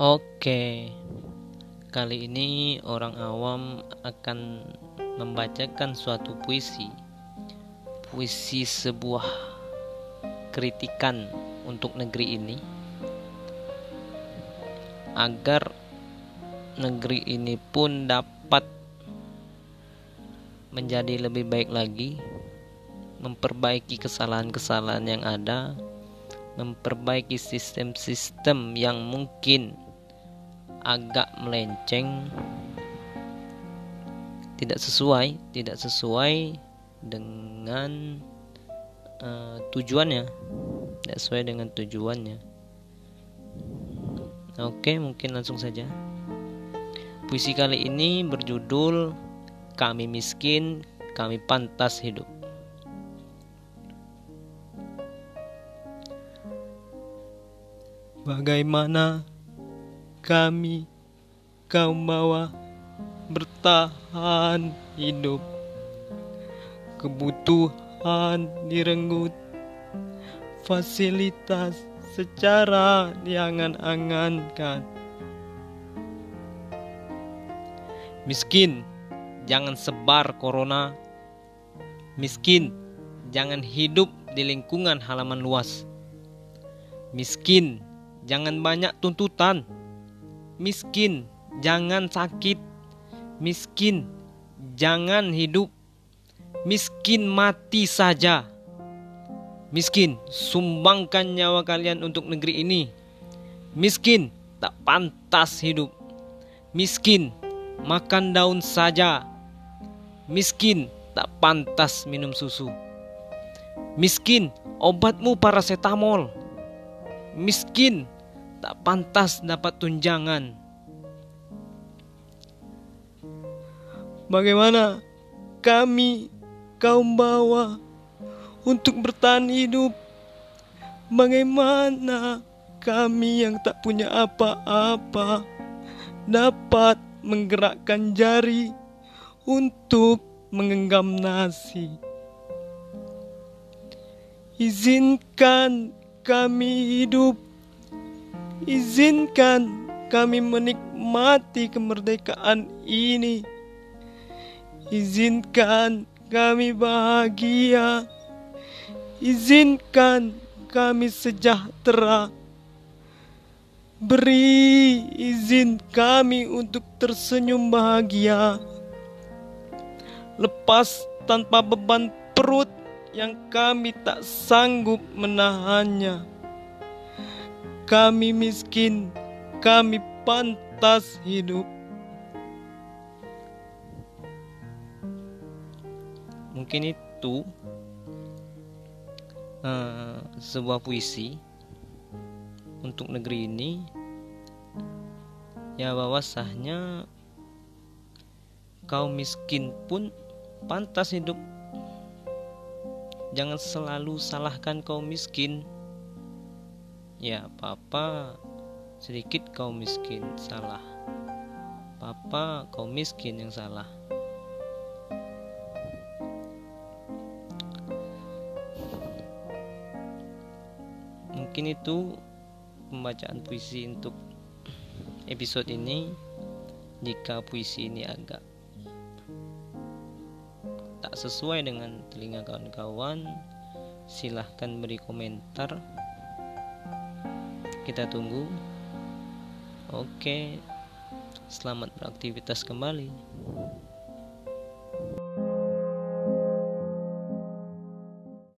Oke, kali ini orang awam akan membacakan suatu puisi. Puisi sebuah kritikan untuk negeri ini agar negeri ini pun dapat menjadi lebih baik lagi, memperbaiki kesalahan-kesalahan yang ada, memperbaiki sistem-sistem yang mungkin agak melenceng. Tidak sesuai tidak sesuai dengan uh, tujuannya. Tidak sesuai dengan tujuannya. Oke mungkin langsung saja. Puisi kali ini berjudul kami miskin kami pantas hidup. Bagaimana kami kaum bawah bertahan hidup. Kebutuhan direnggut fasilitas secara diangan-angankan. Miskin jangan sebar corona. Miskin jangan hidup di lingkungan halaman luas. Miskin jangan banyak tuntutan. Miskin, jangan sakit. Miskin, jangan hidup. Miskin, mati saja. Miskin, sumbangkan nyawa kalian untuk negeri ini. Miskin, tak pantas hidup. Miskin, makan daun saja. Miskin, tak pantas minum susu. Miskin, obatmu paracetamol. Miskin, tak pantas dapat tunjangan. Bagaimana kami kaum bawah untuk bertahan hidup? Bagaimana kami yang tak punya apa-apa dapat menggerakkan jari untuk menggenggam nasi? Izinkan kami hidup Izinkan kami menikmati kemerdekaan ini. Izinkan kami bahagia. Izinkan kami sejahtera. Beri izin kami untuk tersenyum bahagia. Lepas tanpa beban perut yang kami tak sanggup menahannya. Kami miskin, kami pantas hidup. Mungkin itu uh, sebuah puisi untuk negeri ini. Ya bahwa sahnya kaum miskin pun pantas hidup. Jangan selalu salahkan kaum miskin ya papa sedikit kau miskin salah. Papa kau miskin yang salah. Mungkin itu pembacaan puisi untuk episode ini jika puisi ini agak tak sesuai dengan telinga kawan-kawan silahkan beri komentar kita tunggu. Oke selamat beraktivitas kembali